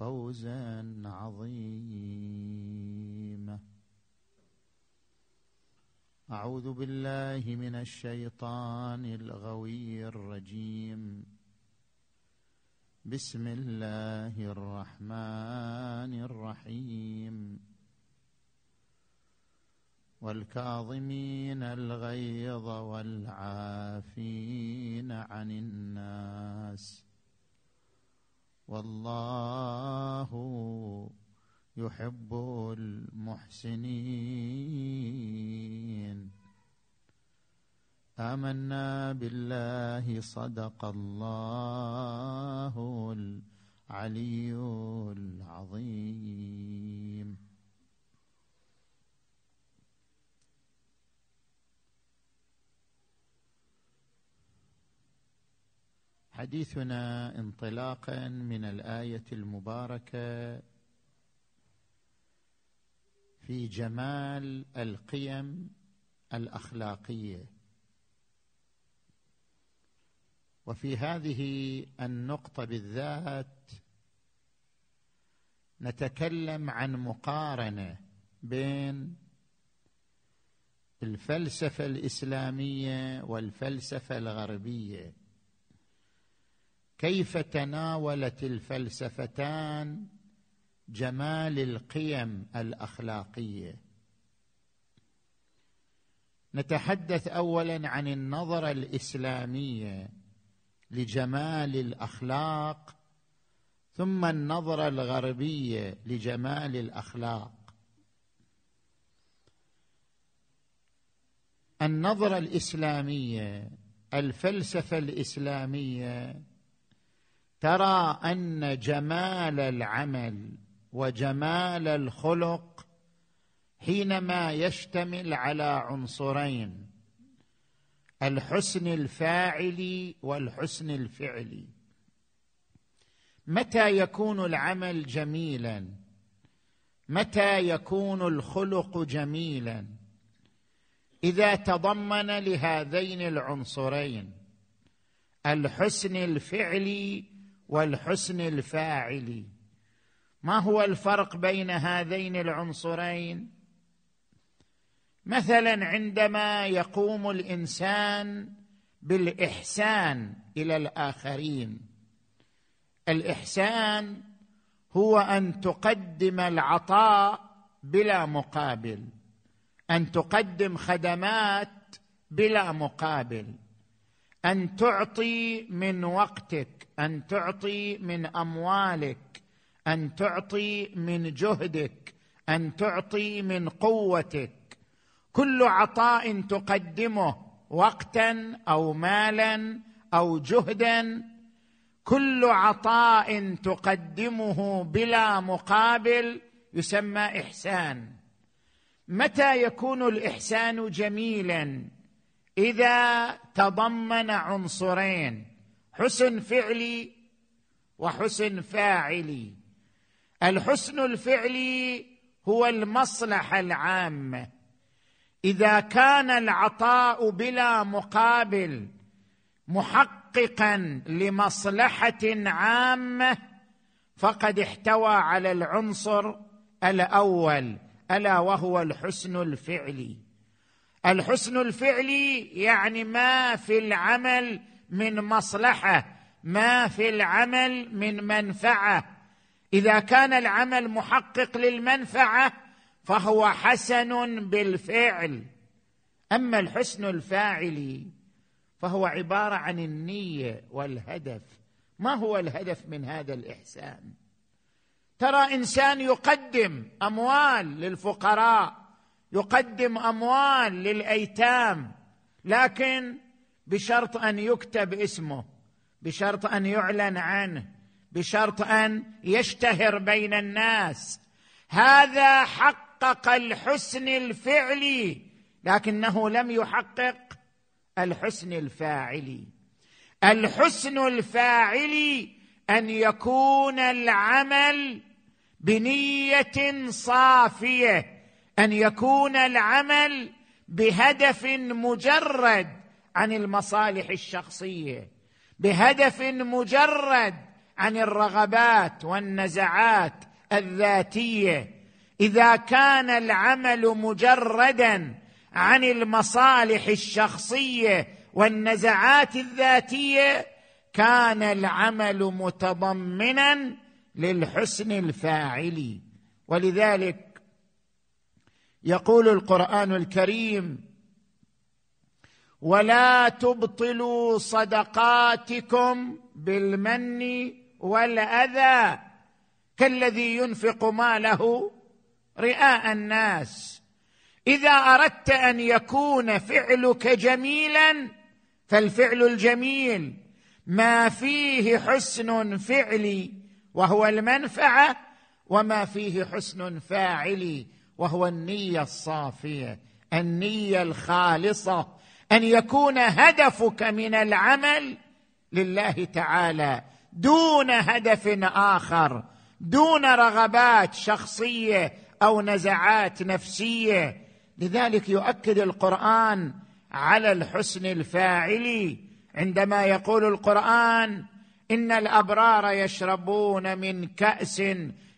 فوزا عظيما أعوذ بالله من الشيطان الغوي الرجيم. بسم الله الرحمن الرحيم. والكاظمين الغيظ والعافين عن الناس. والله يحب المحسنين. آمنا بالله صدق الله العلي العظيم. حديثنا انطلاقا من الآية المباركة في جمال القيم الأخلاقية. وفي هذه النقطة بالذات نتكلم عن مقارنة بين الفلسفة الإسلامية والفلسفة الغربية. كيف تناولت الفلسفتان جمال القيم الأخلاقية؟ نتحدث اولا عن النظرة الإسلامية لجمال الأخلاق ثم النظرة الغربية لجمال الأخلاق. النظرة الإسلامية الفلسفة الإسلامية ترى أن جمال العمل وجمال الخلق حينما يشتمل على عنصرين الحسن الفاعلي والحسن الفعلي متى يكون العمل جميلا؟ متى يكون الخلق جميلا؟ إذا تضمن لهذين العنصرين الحسن الفعلي والحسن الفاعلي ما هو الفرق بين هذين العنصرين؟ مثلا عندما يقوم الإنسان بالإحسان إلى الآخرين الإحسان هو أن تقدم العطاء بلا مقابل أن تقدم خدمات بلا مقابل أن تعطي من وقتك أن تعطي من أموالك أن تعطي من جهدك أن تعطي من قوتك. كل عطاء تقدمه وقتا أو مالا أو جهدا كل عطاء تقدمه بلا مقابل يسمى إحسان. متى يكون الإحسان جميلا؟ إذا تضمن عنصرين. حسن فعلي وحسن فاعلي. الحسن الفعلي هو المصلحة العامة. إذا كان العطاء بلا مقابل محققا لمصلحة عامة فقد احتوى على العنصر الأول ألا وهو الحسن الفعلي. الحسن الفعلي يعني ما في العمل من مصلحة ما في العمل من منفعة. إذا كان العمل محقق للمنفعة فهو حسن بالفعل. أما الحسن الفاعلي فهو عبارة عن النية والهدف. ما هو الهدف من هذا الإحسان؟ ترى إنسان يقدم أموال للفقراء يقدم أموال للأيتام لكن بشرط أن يكتب اسمه بشرط أن يعلن عنه بشرط أن يشتهر بين الناس. هذا حقق الحسن الفعلي لكنه لم يحقق الحسن الفاعلي. الحسن الفاعلي أن يكون العمل بنية صافية أن يكون العمل بهدف مجرد. عن المصالح الشخصية بهدف مجرد عن الرغبات والنزعات الذاتية. إذا كان العمل مجردا عن المصالح الشخصية والنزعات الذاتية كان العمل متضمنا للحسن الفاعلي ولذلك يقول القرآن الكريم ولا تبطلوا صدقاتكم بالمن والأذى كالذي ينفق ماله رئاء الناس. إذا أردت أن يكون فعلك جميلا فالفعل الجميل. ما فيه حسن فعلي وهو المنفعة وما فيه حسن فاعلي وهو النية الصافية النية الخالصة. أن يكون هدفك من العمل لله تعالى دون هدف آخر دون رغبات شخصية أو نزعات نفسية. لذلك يؤكد القرآن على الحسن الفاعلي عندما يقول القرآن إن الأبرار يشربون من كأس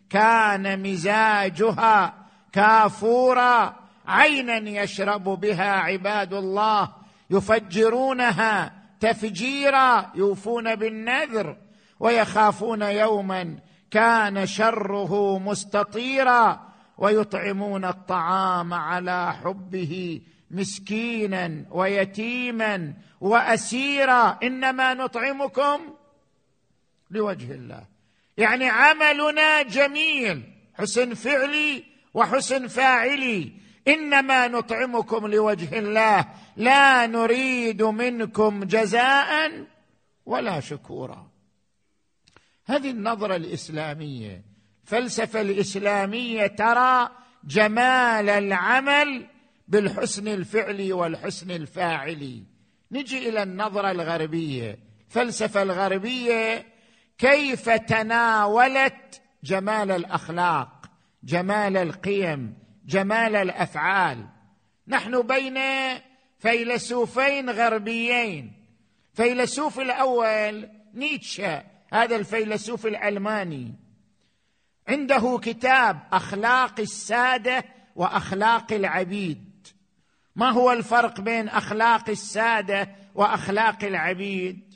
كان مزاجها كافورا عينا يشرب بها عباد الله يفجرونها تفجيرا يوفون بالنذر ويخافون يوما كان شره مستطيرا ويطعمون الطعام على حبه مسكينا ويتيما وأسيرا إنما نطعمكم لوجه الله. يعني عملنا جميل حسن فعلي وحسن فاعلي. إنما نطعمكم لوجه الله لا نريد منكم جزاء ولا شكورا. هذه النظرة الإسلامية الفلسفه الإسلامية ترى جمال العمل بالحسن الفعلي والحسن الفاعلي نجي إلى النظرة الغربية الفلسفه الغربية كيف تناولت جمال الأخلاق جمال القيم جمال الأفعال. نحن بين فيلسوفين غربيين. فيلسوف الأول نيتشه هذا الفيلسوف الألماني. عنده كتاب أخلاق السادة وأخلاق العبيد. ما هو الفرق بين أخلاق السادة وأخلاق العبيد؟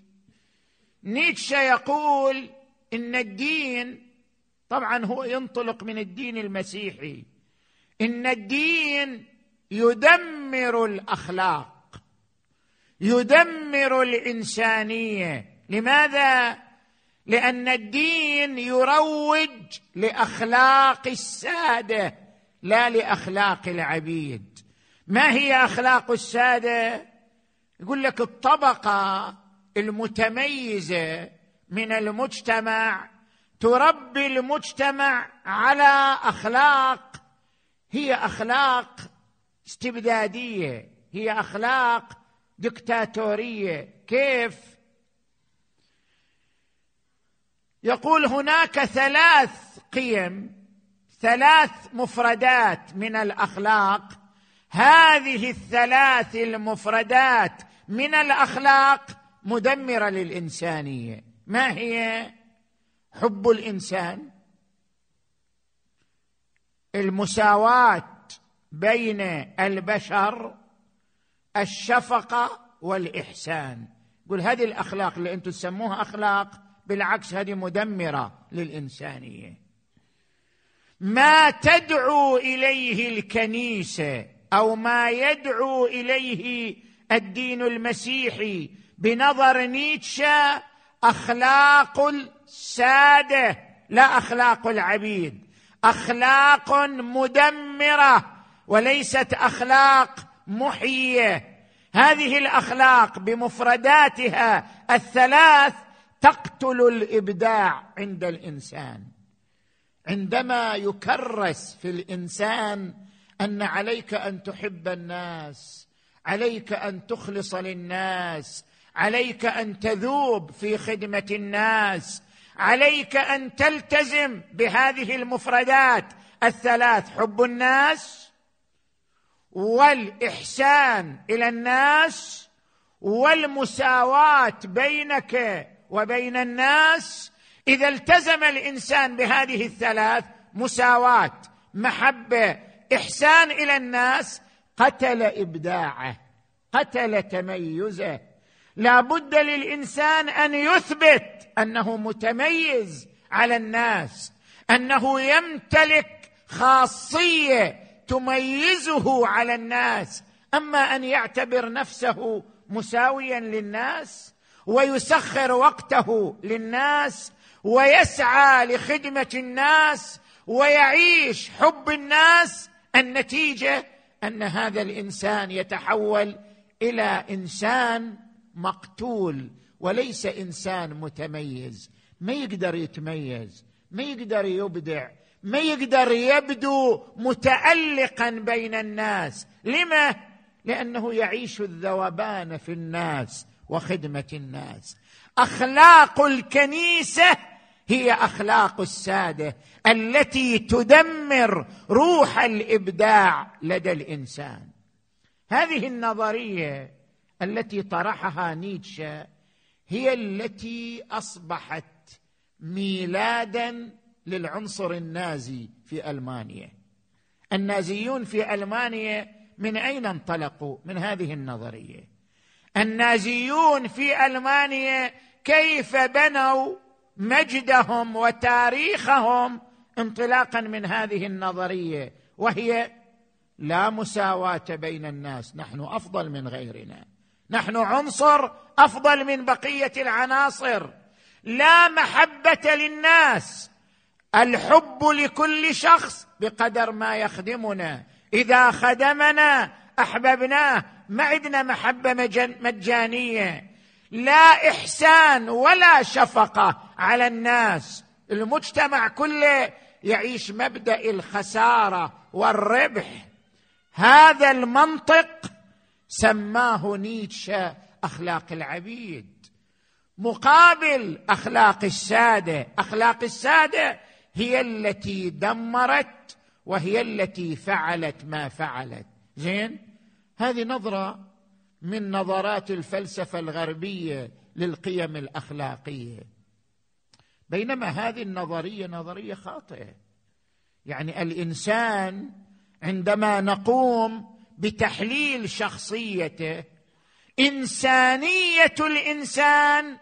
نيتشه يقول إن الدين طبعا هو ينطلق من الدين المسيحي. إن الدين يدمر الأخلاق يدمر الإنسانية. لماذا؟ لأن الدين يروج لأخلاق السادة لا لأخلاق العبيد. ما هي أخلاق السادة؟ يقول لك الطبقة المتميزة من المجتمع تربي المجتمع على أخلاق هي أخلاق استبدادية هي أخلاق دكتاتورية. كيف؟ يقول هناك ثلاث قيم ثلاث مفردات من الأخلاق. هذه الثلاث المفردات من الأخلاق مدمرة للإنسانية. ما هي؟ حب الإنسان. المساواة بين البشر الشفقة والإحسان. يقول هذه الأخلاق اللي أنتم تسموها أخلاق بالعكس هذه مدمرة للإنسانية. ما تدعو إليه الكنيسة أو ما يدعو إليه الدين المسيحي بنظر نيتشه أخلاق السادة لا أخلاق العبيد. أخلاق مدمرة وليست أخلاق محية. هذه الأخلاق بمفرداتها الثلاث تقتل الإبداع عند الإنسان. عندما يكرس في الإنسان أن عليك أن تحب الناس عليك أن تخلص للناس عليك أن تذوب في خدمة الناس عليك أن تلتزم بهذه المفردات. الثلاث حب الناس والإحسان إلى الناس والمساواة بينك وبين الناس. إذا التزم الإنسان بهذه الثلاث مساواة محبة إحسان إلى الناس قتل إبداعه قتل تميزه لا بد للإنسان أن يثبت أنه متميز على الناس أنه يمتلك خاصية تميزه على الناس. أما أن يعتبر نفسه مساويا للناس ويسخر وقته للناس ويسعى لخدمة الناس ويعيش حب الناس النتيجة أن هذا الإنسان يتحول إلى إنسان مقتول وليس إنسان متميز. ما يقدر يتميز ما يقدر يبدع ما يقدر يبدو متالقا بين الناس. لما؟ لأنه يعيش الذوبان في الناس وخدمة الناس. أخلاق الكنيسة هي أخلاق السادة التي تدمر روح الإبداع لدى الإنسان. هذه النظرية التي طرحها نيتشه هي التي أصبحت ميلادا للعنصر النازي في ألمانيا. النازيون في ألمانيا من أين انطلقوا؟ من هذه النظرية. النازيون في ألمانيا كيف بنوا مجدهم وتاريخهم انطلاقا من هذه النظرية؟ وهي لا مساواة بين الناس نحن أفضل من غيرنا. نحن عنصر أفضل من بقية العناصر. لا محبة للناس. الحب لكل شخص بقدر ما يخدمنا. إذا خدمنا أحببناه. ما عندنا محبة مجانية. لا إحسان ولا شفقة على الناس. المجتمع كله يعيش مبدأ الخسارة والربح. هذا المنطق سماه نيتشه أخلاق العبيد. مقابل أخلاق السادة أخلاق السادة هي التي دمرت وهي التي فعلت ما فعلت. زين؟ هذه نظرة من نظرات الفلسفة الغربية للقيم الأخلاقية. بينما هذه النظرية نظرية خاطئة. يعني الإنسان عندما نقوم بتحليل شخصيته. إنسانية الإنسان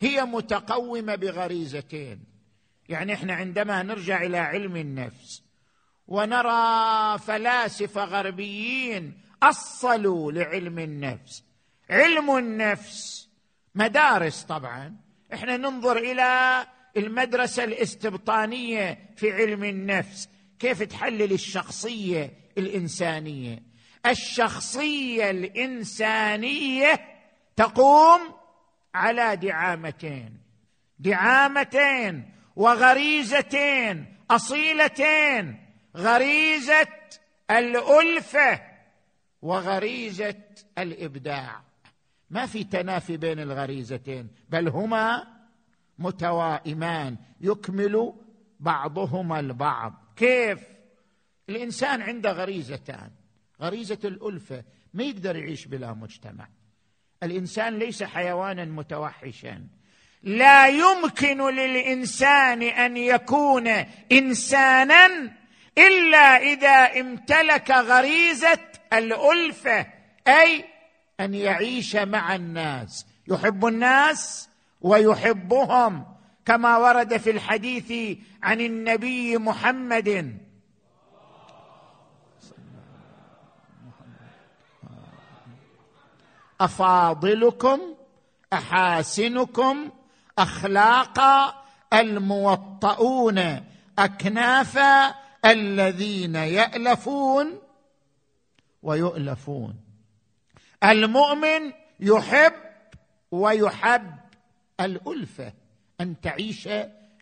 هي متقومة بغريزتين. يعني إحنا عندما نرجع إلى علم النفس ونرى فلاسفة غربيين أصلوا لعلم النفس. علم النفس مدارس طبعا. إحنا ننظر إلى المدرسة الاستبطانية في علم النفس. كيف تحلل الشخصية الإنسانية؟ الشخصية الإنسانية تقوم على دعامتين. دعامتين وغريزتين أصيلتين غريزة الألفة وغريزة الإبداع. ما في تنافي بين الغريزتين بل هما متوائمان يكمل بعضهما البعض. كيف؟ الإنسان عنده غريزتان. غريزة الألفة ما يقدر يعيش بلا مجتمع. الإنسان ليس حيوانا متوحشا. لا يمكن للإنسان أن يكون إنسانا إلا إذا امتلك غريزة الألفة أي أن يعيش مع الناس. يحب الناس ويحبهم كما ورد في الحديث عن النبي محمد أفاضلكم أحاسنكم اخلاقا الموطؤون اكنافا الذين يألفون ويؤلفون. المؤمن يحب ويحب الالفه أن تعيش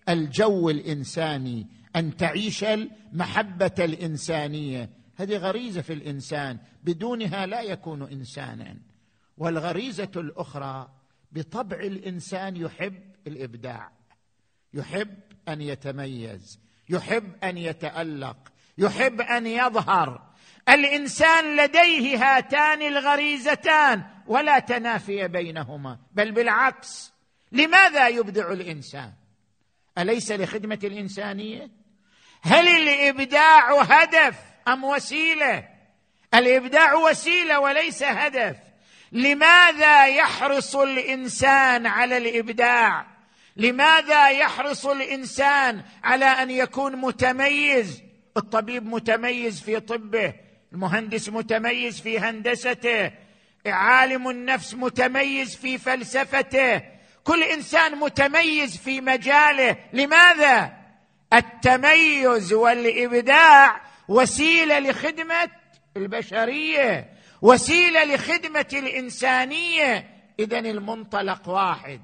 الجو الإنساني أن تعيش المحبة الإنسانية. هذه غريزة في الإنسان بدونها لا يكون إنسانا. والغريزة الأخرى بطبع الإنسان يحب الإبداع يحب أن يتميز يحب أن يتألق يحب أن يظهر. الإنسان لديه هاتان الغريزتان ولا تنافي بينهما بل بالعكس. لماذا يبدع الإنسان؟ أليس لخدمة الإنسانية؟ هل الإبداع هدف أم وسيلة؟ الإبداع وسيلة وليس هدف. لماذا يحرص الإنسان على الإبداع؟ لماذا يحرص الإنسان على أن يكون متميز؟ الطبيب متميز في طبه المهندس متميز في هندسته عالم النفس متميز في فلسفته كل إنسان متميز في مجاله. لماذا؟ التميز والإبداع وسيلة لخدمة البشرية. وسيلة لخدمة الإنسانية. اذا المنطلق واحد.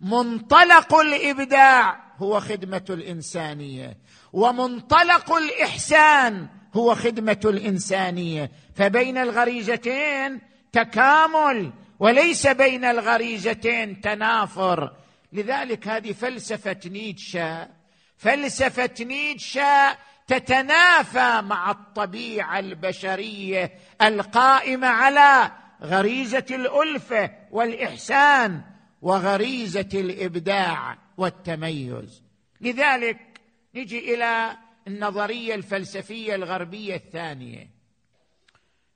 منطلق الإبداع هو خدمة الإنسانية ومنطلق الإحسان هو خدمة الإنسانية. فبين الغريزتين تكامل وليس بين الغريزتين تنافر. لذلك هذه فلسفة نيتشه. فلسفة نيتشه تتنافى مع الطبيعة البشرية القائمة على غريزة الألفة والإحسان وغريزة الإبداع والتميز. لذلك نجي إلى النظرية الفلسفية الغربية الثانية.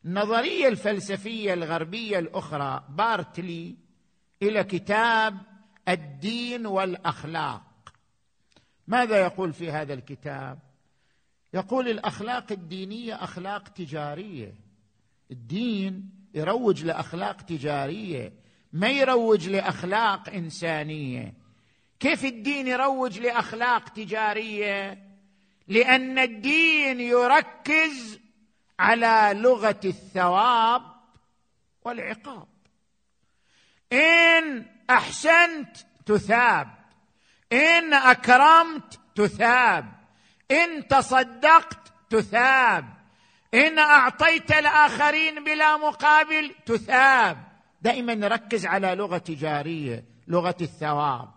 النظرية الفلسفية الغربية الأخرى بارتلي إلى كتاب الدين والأخلاق. ماذا يقول في هذا الكتاب؟ يقول الأخلاق الدينية أخلاق تجارية. الدين يروج لأخلاق تجارية ما يروج لأخلاق إنسانية. كيف الدين يروج لأخلاق تجارية؟ لأن الدين يركز على لغة الثواب والعقاب. إن أحسنت تثاب إن أكرمت تثاب. إن تصدقت تثاب. إن أعطيت الاخرين بلا مقابل تثاب. دائما نركز على لغة تجاريه لغة الثواب.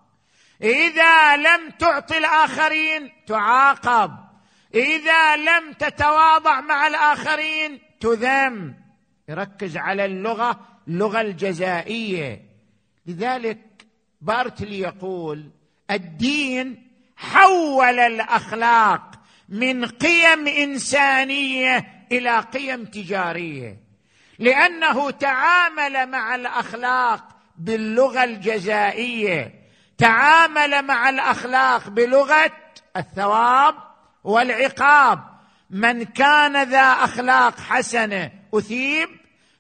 إذا لم تعطي الآخرين تعاقب. إذا لم تتواضع مع الآخرين تذم. يركز على اللغة اللغة الجزائية. لذلك بارتلي يقول الدين حول الأخلاق من قيم إنسانية إلى قيم تجارية. لأنه تعامل مع الأخلاق باللغة الجزائية. تعامل مع الأخلاق بلغة الثواب والعقاب. من كان ذا أخلاق حسنة أثيب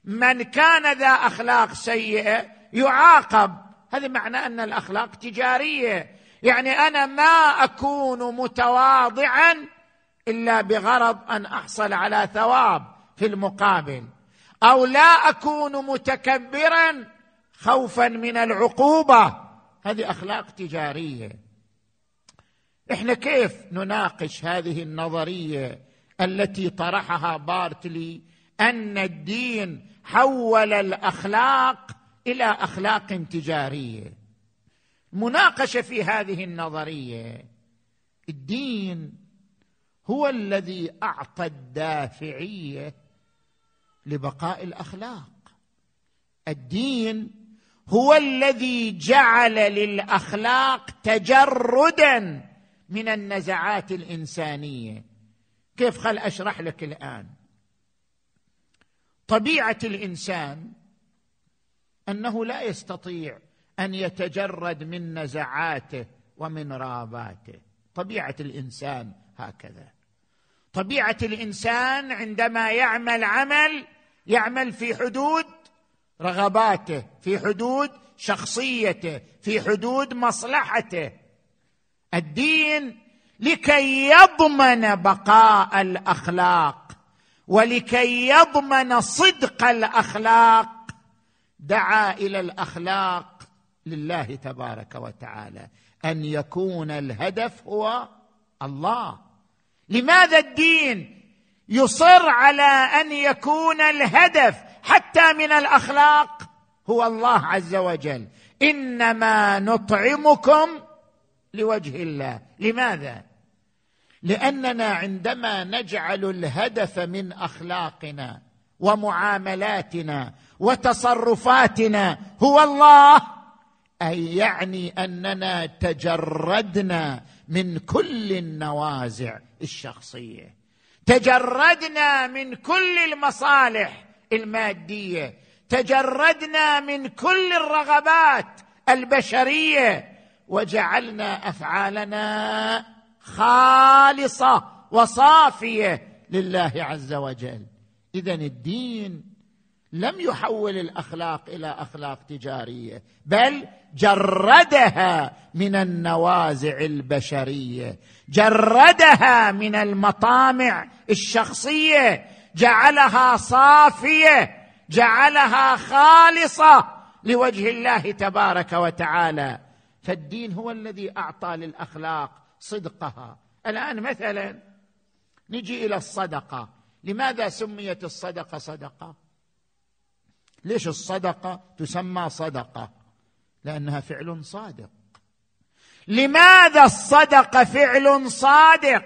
من كان ذا أخلاق سيئة يعاقب. هذا معنى أن الأخلاق تجارية. يعني أنا ما أكون متواضعا إلا بغرض أن أحصل على ثواب في المقابل أو لا أكون متكبرا خوفا من العقوبة. هذه أخلاق تجارية. إحنا كيف نناقش هذه النظرية التي طرحها بارتلي أن الدين حول الأخلاق إلى أخلاق تجارية؟ مناقشة في هذه النظرية. الدين هو الذي أعطى الدافعية لبقاء الأخلاق. الدين هو الذي جعل للأخلاق تجردا من النزعات الإنسانية. كيف خل أشرح لك الآن؟ طبيعة الإنسان أنه لا يستطيع أن يتجرد من نزعاته ومن راباته. طبيعة الإنسان هكذا. طبيعة الإنسان عندما يعمل عمل يعمل في حدود رغباته في حدود شخصيته في حدود مصلحته. الدين لكي يضمن بقاء الأخلاق ولكي يضمن صدق الأخلاق دعا إلى الأخلاق لله تبارك وتعالى. أن يكون الهدف هو الله. لماذا الدين يصر على أن يكون الهدف حتى من الأخلاق؟ هو الله عز وجل. إنما نطعمكم لوجه الله. لماذا؟ لأننا عندما نجعل الهدف من أخلاقنا ومعاملاتنا وتصرفاتنا هو الله. أي يعني أننا تجردنا من كل النوازع الشخصية. تجردنا من كل المصالح المادية. تجردنا من كل الرغبات البشرية. وجعلنا أفعالنا خالصة وصافية لله عز وجل. اذا الدين لم يحول الأخلاق إلى أخلاق تجارية بل جردها من النوازع البشرية جردها من المطامع الشخصية جعلها صافية جعلها خالصة لوجه الله تبارك وتعالى. فالدين هو الذي أعطى للأخلاق صدقها. الآن مثلا نجي إلى الصدقة. لماذا سميت الصدقة صدقة؟ ليش الصدقة تسمى صدقة؟ لأنها فعل صادق. لماذا الصدقه فعل صادق؟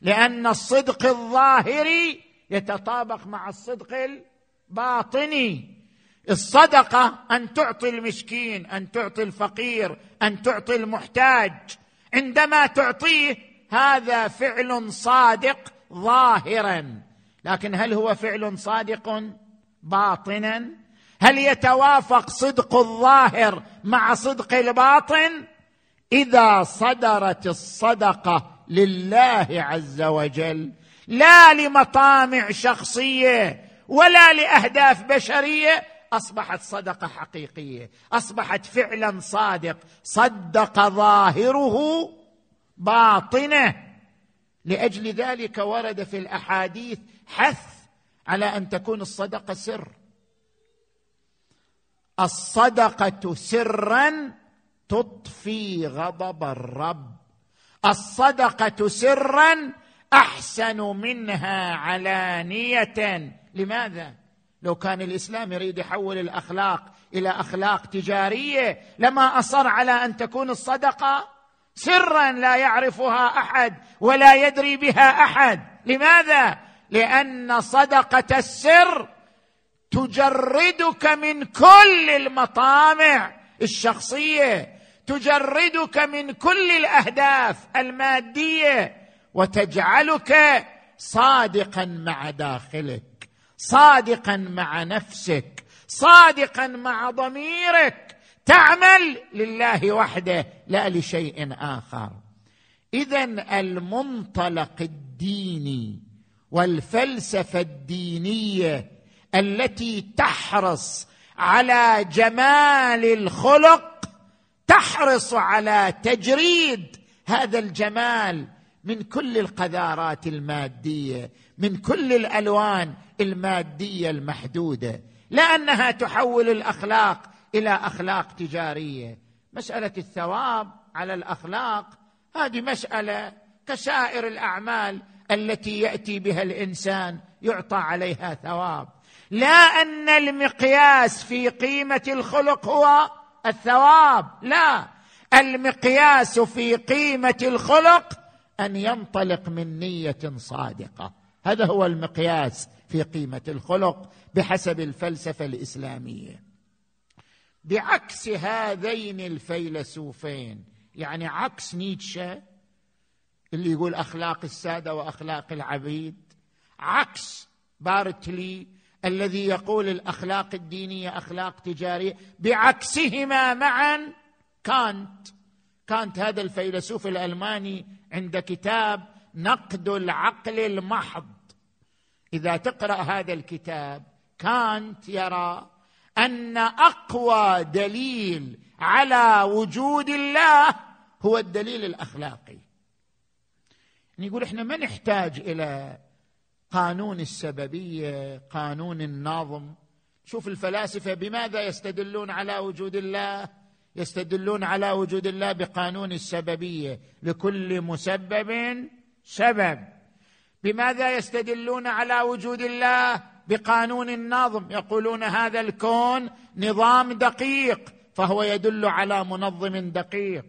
لأن الصدق الظاهري يتطابق مع الصدق الباطني الصدقة أن تعطي المسكين أن تعطي الفقير أن تعطي المحتاج. عندما تعطيه هذا فعل صادق ظاهرا. لكن هل هو فعل صادق باطنا؟ هل يتوافق صدق الظاهر مع صدق الباطن؟ إذا صدرت الصدقة لله عز وجل لا لمطامع شخصية ولا لأهداف بشرية أصبحت صدقة حقيقية أصبحت فعلا صادق صدق ظاهره باطنه. لأجل ذلك ورد في الأحاديث حث على أن تكون الصدقة سر. الصدقة سرا تطفي غضب الرب. الصدقة سرا أحسن منها علانية. لماذا؟ لو كان الإسلام يريد يحول الأخلاق إلى أخلاق تجارية لما أصر على أن تكون الصدقة سرا لا يعرفها أحد ولا يدري بها أحد. لماذا؟ لأن صدقة السر تجردك من كل المطامع الشخصية تجردك من كل الأهداف المادية وتجعلك صادقا مع داخلك صادقا مع نفسك صادقا مع ضميرك. تعمل لله وحده لا لشيء آخر. اذا المنطلق الديني والفلسفة الدينية التي تحرص على جمال الخلق تحرص على تجريد هذا الجمال من كل القذارات المادية من كل الألوان المادية المحدودة. لا أنها تحول الأخلاق إلى أخلاق تجارية. مسألة الثواب على الأخلاق هذه مسألة كسائر الأعمال التي يأتي بها الإنسان يعطى عليها ثواب. لا أن المقياس في قيمة الخلق هو الثواب لا. المقياس في قيمة الخلق أن ينطلق من نية صادقة. هذا هو المقياس في قيمة الخلق بحسب الفلسفة الإسلامية. بعكس هذين الفيلسوفين يعني عكس نيتشه اللي يقول أخلاق السادة وأخلاق العبيد عكس بارتلي الذي يقول الأخلاق الدينية أخلاق تجارية بعكسهما معا. كانت كانت هذا الفيلسوف الألماني عند كتاب نقد العقل المحض. إذا تقرأ هذا الكتاب كانت يرى أن أقوى دليل على وجود الله هو الدليل الأخلاقي. يقول إحنا ما نحتاج إلى قانون السببيه قانون النظم. شوف الفلاسفة بماذا يستدلون على وجود الله؟ يستدلون على وجود الله بقانون السببيه لكل مسبب سبب. بماذا يستدلون على وجود الله؟ بقانون النظم. يقولون هذا الكون نظام دقيق فهو يدل على منظم دقيق.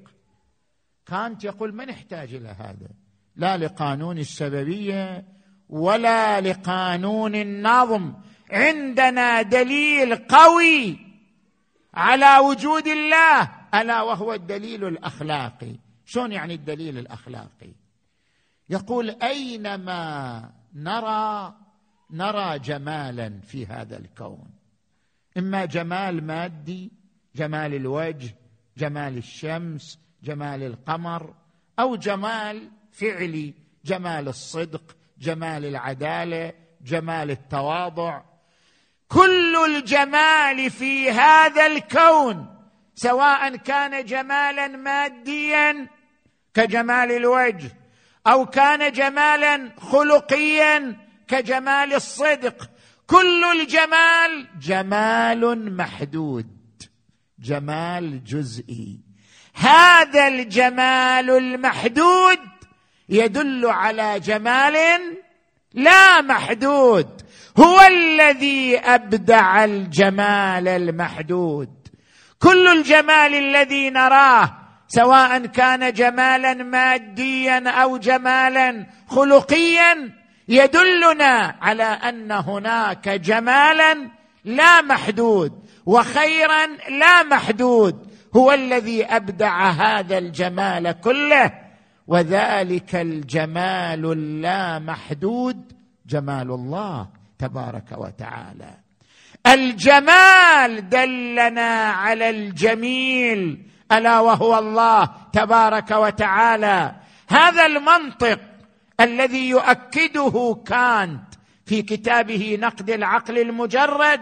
كانت يقول ما نحتاج إلى هذا؟ لا لقانون السببيه ولا لقانون النظم عندنا دليل قوي على وجود الله. ألا وهو الدليل الأخلاقي. شلون يعني الدليل الأخلاقي؟ يقول أينما نرى نرى جمالا في هذا الكون. إما جمال مادي جمال الوجه جمال الشمس جمال القمر أو جمال فعلي جمال الصدق. جمال العدالة جمال التواضع. كل الجمال في هذا الكون سواء كان جمالا ماديا كجمال الوجه أو كان جمالا خلقيا كجمال الصدق. كل الجمال جمال محدود جمال جزئي. هذا الجمال المحدود يدل على جمال لا محدود. هو الذي أبدع الجمال المحدود. كل الجمال الذي نراه سواء كان جمالا ماديا أو جمالا خلقيا يدلنا على أن هناك جمالا لا محدود وخيرا لا محدود. هو الذي أبدع هذا الجمال كله. وذلك الجمال اللا محدود جمال الله تبارك وتعالى. الجمال دلنا على الجميل ألا وهو الله تبارك وتعالى. هذا المنطق الذي يؤكده كانت في كتابه نقد العقل المجرد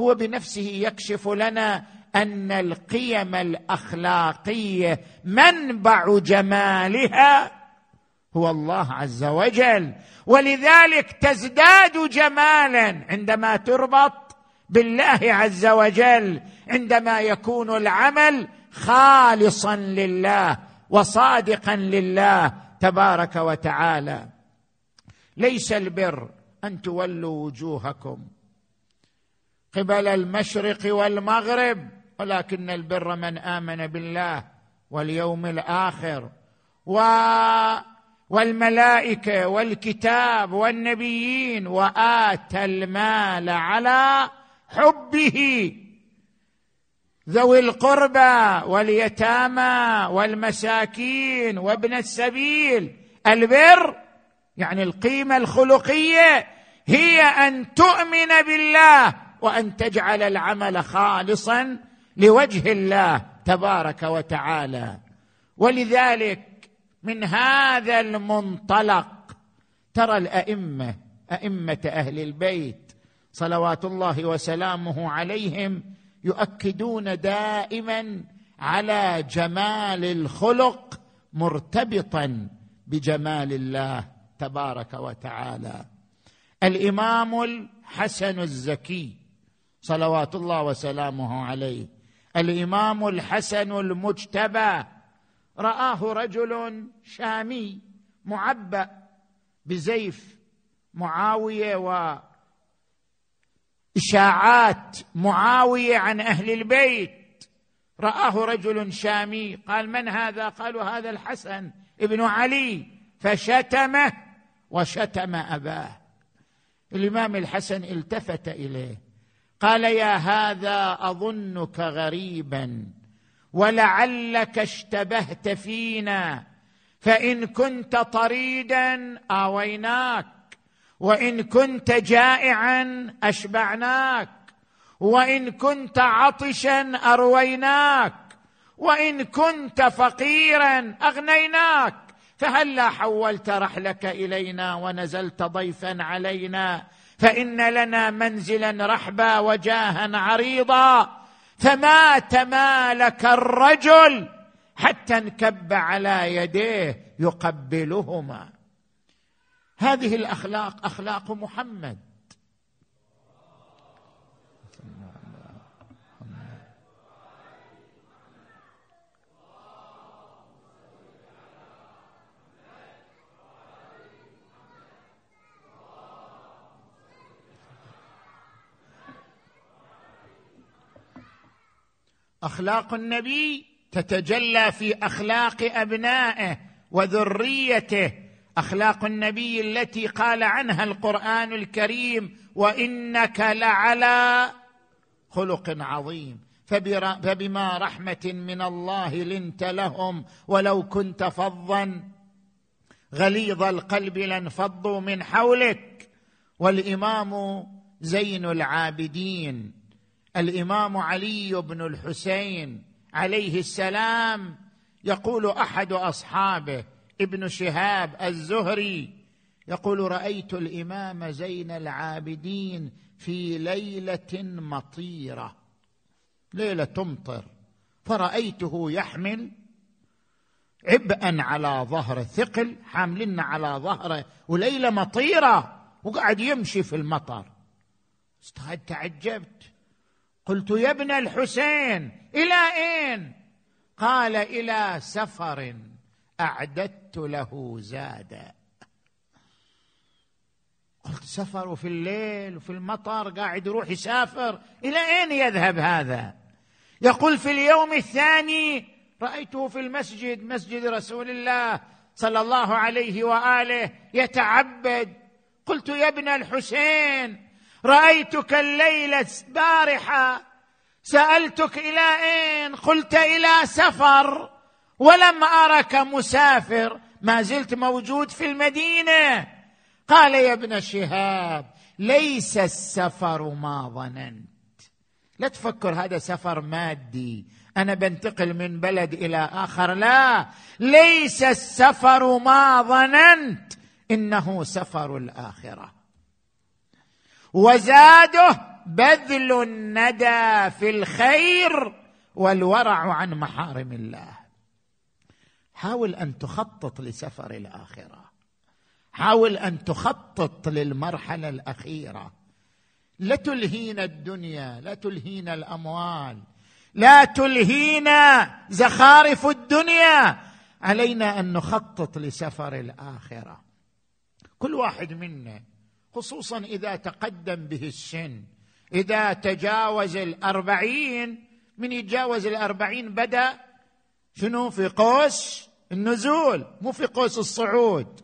هو بنفسه يكشف لنا أن القيم الاخلاقيه منبع جمالها هو الله عز وجل. ولذلك تزداد جمالا عندما تربط بالله عز وجل عندما يكون العمل خالصا لله وصادقا لله تبارك وتعالى. ليس البر أن تولوا وجوهكم قبل المشرق والمغرب. ولكن البر من آمن بالله واليوم الآخر. و والملائكة والكتاب والنبيين وآتى المال على حبه. ذوي القربى واليتامى والمساكين وابن السبيل. البر يعني القيمة الخلقية هي أن تؤمن بالله وأن تجعل العمل خالصا لوجه الله تبارك وتعالى. ولذلك من هذا المنطلق ترى الأئمة أئمة أهل البيت صلوات الله وسلامه عليهم يؤكدون دائما على جمال الخلق مرتبطا بجمال الله تبارك وتعالى. الإمام الحسن الزكي صلوات الله وسلامه عليه الإمام الحسن المجتبى. رآه رجل شامي معبأ بزيف معاوية واشاعات معاوية عن أهل البيت. رآه رجل شامي قال من هذا؟ قالوا هذا الحسن ابن علي. فشتمه وشتم أباه. الإمام الحسن التفت إليه. قال يا هذا أظنك غريبا ولعلك اشتبهت فينا. فإن كنت طريدا آويناك وإن كنت جائعا أشبعناك وإن كنت عطشا أرويناك وإن كنت فقيرا أغنيناك. فهلا حولت رحلك إلينا ونزلت ضيفا علينا. فإن لنا منزلا رحبا وجاها عريضا فما تمالك الرجل حتى انكب على يديه يقبلهما. هذه الأخلاق أخلاق محمد. أخلاق النبي تتجلى في أخلاق أبنائه وذريته. أخلاق النبي التي قال عنها القرآن الكريم وإنك لعلى خلق عظيم. فبما رحمة من الله لنت لهم ولو كنت فظا. غليظ القلب لانفضوا من حولك. والإمام زين العابدين. الإمام علي بن الحسين عليه السلام يقول أحد أصحابه ابن شهاب الزهري يقول رأيت الإمام زين العابدين في ليلة مطيرة ليلة تمطر فرأيته يحمل عبئا على ظهره ثقل حاملنا على ظهره وليلة مطيرة وقاعد يمشي في المطر. تعجبت. قلت يا ابن الحسين إلى إين؟ قال إلى سفر أعددت له زادا. قلت سفر في الليل وفي المطر قاعد يروح يسافر إلى إين يذهب هذا؟ يقول في اليوم الثاني رأيته في المسجد مسجد رسول الله صلى الله عليه وآله يتعبد. قلت يا ابن الحسين رأيتك الليلة البارحه سألتك إلى أين؟ قلت إلى سفر ولم أرك مسافر. ما زلت موجود في المدينة. قال يا ابن شهاب ليس السفر ما ظننت. لا تفكر هذا سفر مادي. أنا بنتقل من بلد إلى آخر. لا ليس السفر ما ظننت. إنه سفر الآخرة. وزاده بذل الندى في الخير والورع عن محارم الله. حاول أن تخطط لسفر الآخرة. حاول أن تخطط للمرحلة الأخيرة. لا تلهينا الدنيا لا تلهينا الأموال لا تلهينا زخارف الدنيا. علينا أن نخطط لسفر الآخرة. كل واحد منا خصوصا إذا تقدم به السن. إذا تجاوز الأربعين من يتجاوز الأربعين بدأ شنو؟ في قوس النزول مو في قوس الصعود.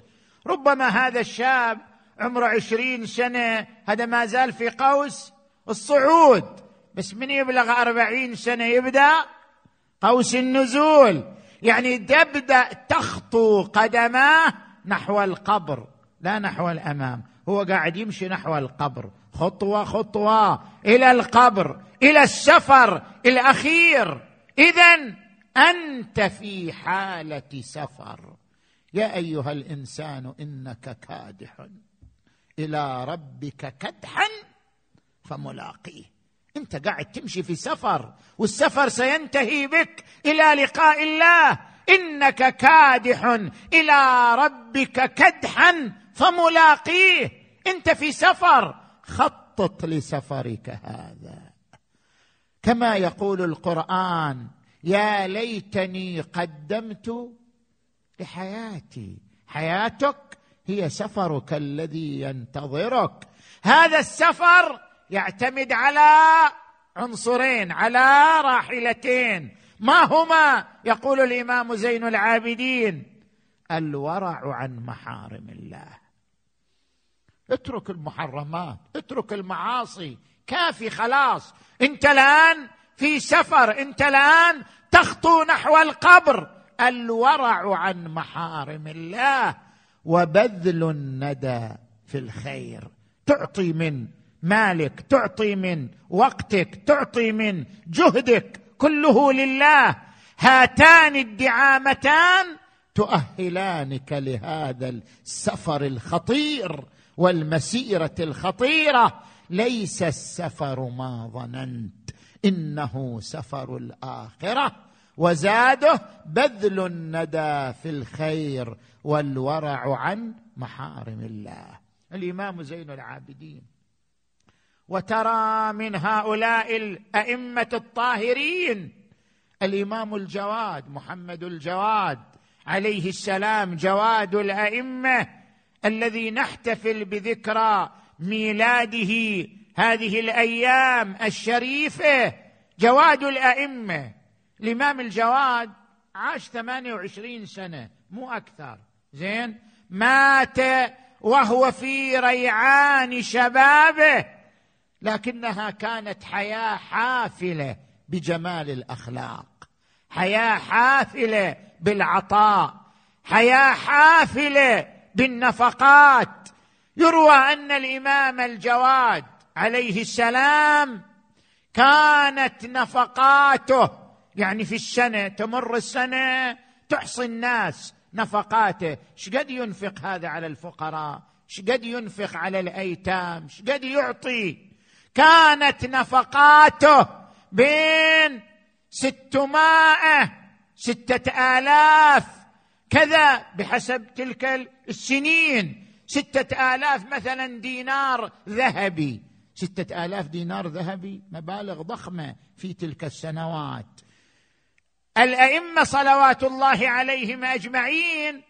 ربما هذا الشاب عمره عشرين سنة هذا ما زال في قوس الصعود. بس من يبلغ أربعين سنة يبدأ قوس النزول. يعني تبدأ تخطو قدماه نحو القبر لا نحو الأمام. هو قاعد يمشي نحو القبر. خطوة خطوة. إلى القبر إلى السفر الأخير. إذا أنت في حالة سفر. يا أيها الإنسان إنك كادح إلى ربك كدحا فملاقيه. أنت قاعد تمشي في سفر والسفر سينتهي بك. إلى لقاء الله. إنك كادح إلى ربك كدحا فملاقيه. انت في سفر. خطط لسفرك هذا. كما يقول القرآن يا ليتني قدمت لحياتي. حياتك هي سفرك الذي ينتظرك. هذا السفر يعتمد على عنصرين على راحلتين. ما هما؟ يقول الإمام زين العابدين. الورع عن محارم الله. اترك المحرمات اترك المعاصي. كافي خلاص. انت الآن في سفر انت الآن تخطو نحو القبر. الورع عن محارم الله. وبذل الندى في الخير. تعطي من مالك تعطي من وقتك تعطي من جهدك كله لله. هاتان الدعامتان تؤهلانك لهذا السفر الخطير. والمسيرة الخطيرة ليس السفر ما ظننت إنه سفر الآخرة. وزاده بذل الندى في الخير والورع عن محارم الله. الإمام زين العابدين. وترى من هؤلاء الأئمة الطاهرين الإمام الجواد محمد الجواد عليه السلام جواد الأئمة الذي نحتفل بذكرى ميلاده هذه الأيام الشريفة جواد الأئمة. الإمام الجواد عاش 28 سنة مو أكثر. زين؟ مات وهو في ريعان شبابه لكنها كانت حياة حافلة بجمال الأخلاق. حياة حافلة بالعطاء. حياة حافلة بالنفقات. يروى أن الإمام الجواد عليه السلام كانت نفقاته يعني في السنة تمر السنة تحصي الناس نفقاته. شقد ينفق هذا على الفقراء؟ شقد ينفق على الأيتام؟ شقد يعطي؟ كانت نفقاته بين ستمائة ستة آلاف كذا بحسب تلك السنين. ستة آلاف مثلا دينار ذهبي. ستة آلاف دينار ذهبي مبالغ ضخمة في تلك السنوات. الأئمة صلوات الله عليهم أجمعين.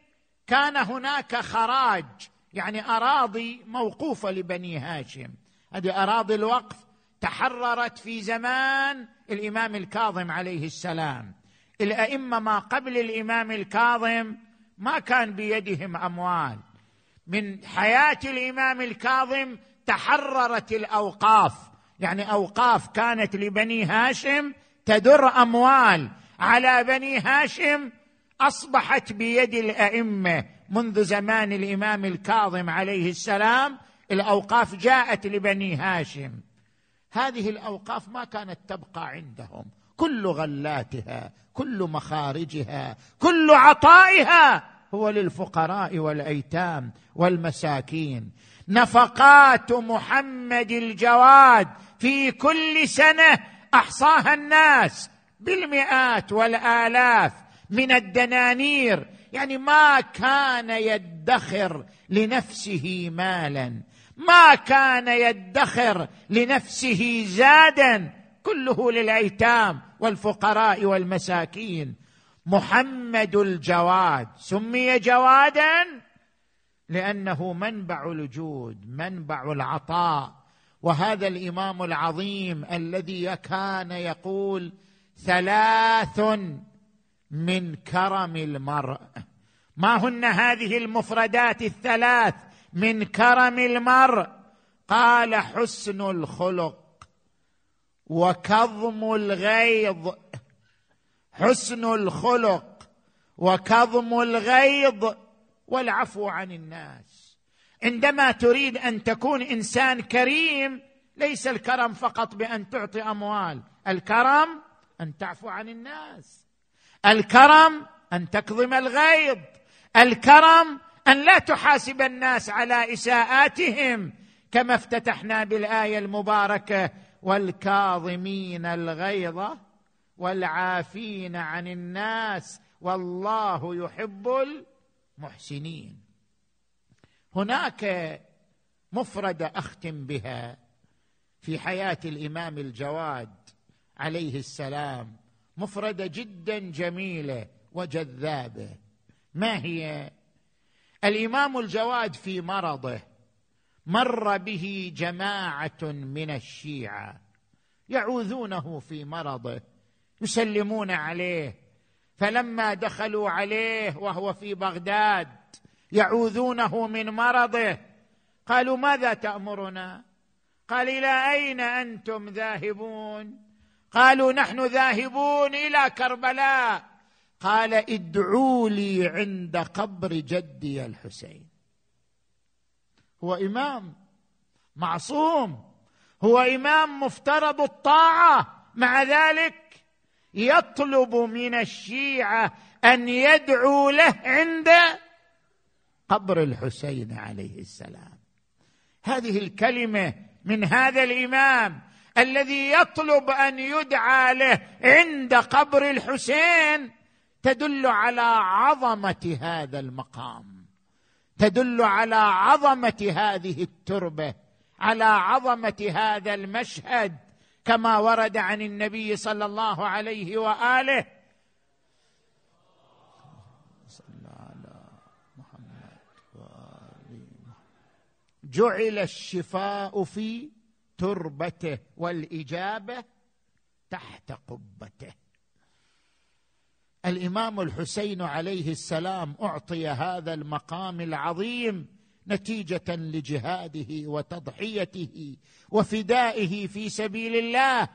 كان هناك خراج يعني أراضي موقوفة لبني هاشم. هذه أراضي الوقف تحررت في زمان الإمام الكاظم عليه السلام. الأئمة ما قبل الإمام الكاظم ما كان بيدهم أموال. من حياة الإمام الكاظم تحررت الأوقاف. يعني أوقاف كانت لبني هاشم تدر أموال. على بني هاشم أصبحت بيد الأئمة. منذ زمان الإمام الكاظم عليه السلام الأوقاف جاءت لبني هاشم. هذه الأوقاف ما كانت تبقى عندهم. كل غلاتها كل مخارجها كل عطائها هو للفقراء والأيتام والمساكين. نفقات محمد الجواد في كل سنة أحصاها الناس بالمئات والآلاف من الدنانير. يعني ما كان يدخر لنفسه مالا ما كان يدخر لنفسه زادا كله للأيتام. والفقراء والمساكين. محمد الجواد. سمي جوادا لأنه منبع الجود منبع العطاء. وهذا الإمام العظيم الذي كان يقول ثلاث من كرم المرء. ما هن هذه المفردات الثلاث من كرم المرء؟ قال حسن الخلق. وكظم الغيظ حسن الخلق وكظم الغيظ والعفو عن الناس. عندما تريد أن تكون إنسان كريم ليس الكرم فقط بأن تعطي أموال الكرم أن تعفو عن الناس. الكرم أن تكظم الغيظ. الكرم أن لا تحاسب الناس على إساءاتهم كما افتتحنا بالآية المباركة والكاظمين الغيظ والعافين عن الناس والله يحب المحسنين. هناك مفرده اختم بها في حياة الإمام الجواد عليه السلام مفردة جدا جميلة وجذابة. ما هي؟ الإمام الجواد في مرضه مر به جماعة من الشيعة يعوذونه في مرضه يسلمون عليه. فلما دخلوا عليه وهو في بغداد يعوذونه من مرضه. قالوا ماذا تأمرنا؟ قال إلى أين أنتم ذاهبون؟ قالوا نحن ذاهبون إلى كربلاء. قال ادعوا لي عند قبر جدي الحسين. هو إمام معصوم هو إمام مفترض الطاعة. مع ذلك يطلب من الشيعة أن يدعوا له عند قبر الحسين عليه السلام. هذه الكلمة من هذا الإمام الذي يطلب أن يدعى له عند قبر الحسين تدل على عظمة هذا المقام. تدل على عظمة هذه التربة على عظمة هذا المشهد كما ورد عن النبي صلى الله عليه وآله. جعل الشفاء في تربته والإجابة تحت قبته. الإمام الحسين عليه السلام أعطي هذا المقام العظيم نتيجة لجهاده وتضحيته وفدائه في سبيل الله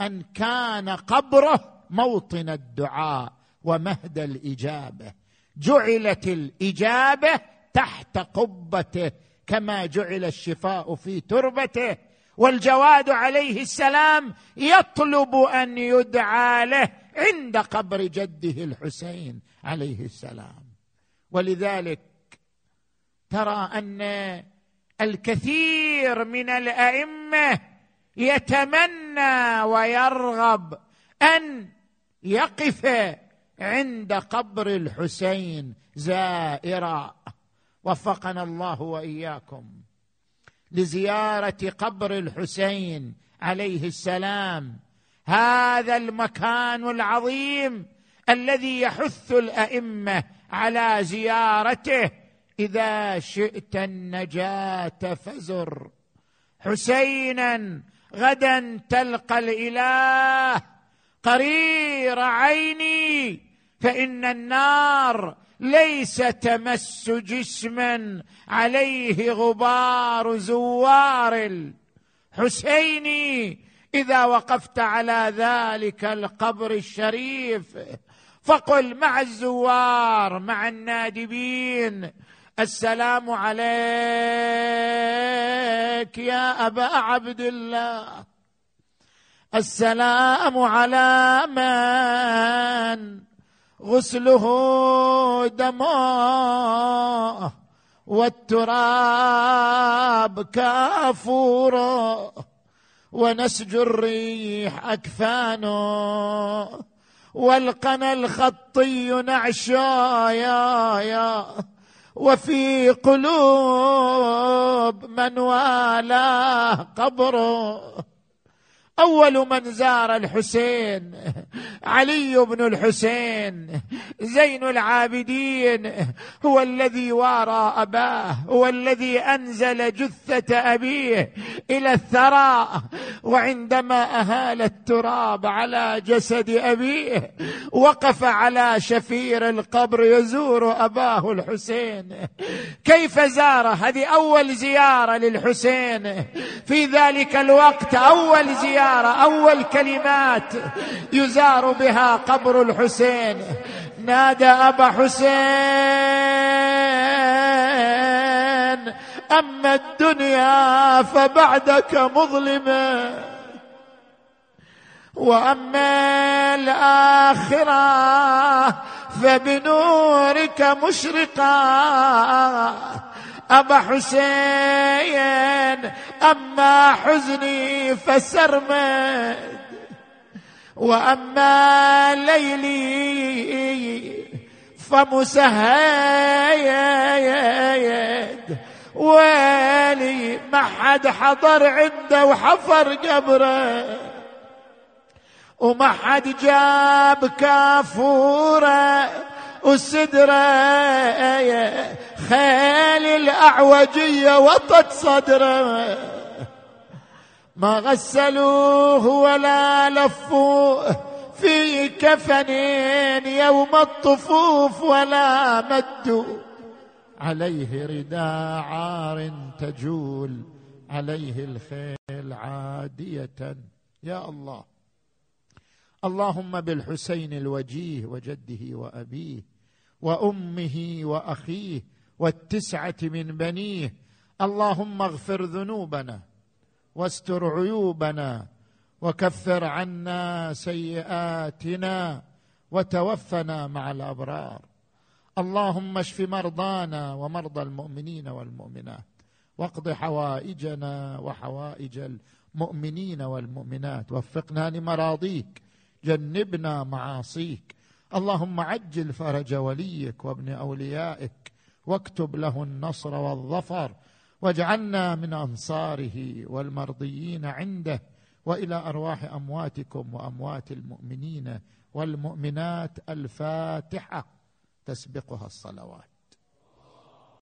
أن كان قبره موطن الدعاء ومهد الإجابة. جعلت الإجابة تحت قبته كما جعل الشفاء في تربته. والجواد عليه السلام يطلب أن يدعى له عند قبر جده الحسين عليه السلام. ولذلك ترى أن الكثير من الأئمة يتمنى ويرغب أن يقف عند قبر الحسين زائرا. وفقنا الله وإياكم لزيارة قبر الحسين عليه السلام هذا المكان العظيم الذي يحث الأئمة على زيارته. إذا شئت النجاة فزر. حسينا غدا تلقى الإله. قرير عيني. فإن النار ليس تمس جسما عليه غبار زوار. الحسين إذا وقفت على ذلك القبر الشريف فقل مع الزوار مع النادبين السلام عليك يا أبا عبد الله. السلام على من غسله دماء والتراب كافورا ونسج الريح أكفانه والقنا الخطي نعشا يا يا وفي قلوب من والاه قبره. أول من زار الحسين علي بن الحسين زين العابدين هو الذي وارى أباه هو الذي أنزل جثة أبيه إلى الثرى وعندما أهال التراب على جسد أبيه وقف على شفير القبر يزور أباه الحسين. كيف زاره هذه أول زيارة للحسين. في ذلك الوقت أول زيارة الزيارة أول كلمات يزار بها قبر الحسين. نادى أبا حسين أما الدنيا فبعدك مظلمة وأما الآخرة فبنورك مشرقة. أبا حسين أما حزني فسرمد وأما ليلي فمسهيد. ويلي ما حد حضر عنده وحفر قبره وما حد جاب كافوره والسدرة خيل الأعوجية وطت صدره. ما غسلوه ولا لفوه. في كفنين يوم الطفوف ولا مدوا. عليه رداء عار تجول. عليه الخيل عادية. يا الله. اللهم بالحسين الوجيه وجده وأبيه وأمه وأخيه والتسعة من بنيه. اللهم اغفر ذنوبنا واستر عيوبنا وكفر عنا سيئاتنا وتوفنا مع الأبرار. اللهم اشف مرضانا ومرضى المؤمنين والمؤمنات واقض حوائجنا وحوائج المؤمنين والمؤمنات. وفقنا لمراضيك. جنبنا معاصيك. اللهم عجل فرج وليك وابن أوليائك. واكتب له النصر والظفر واجعلنا من أنصاره والمرضيين عنده وإلى أرواح أمواتكم وأموات المؤمنين والمؤمنات الفاتحة تسبقها الصلوات.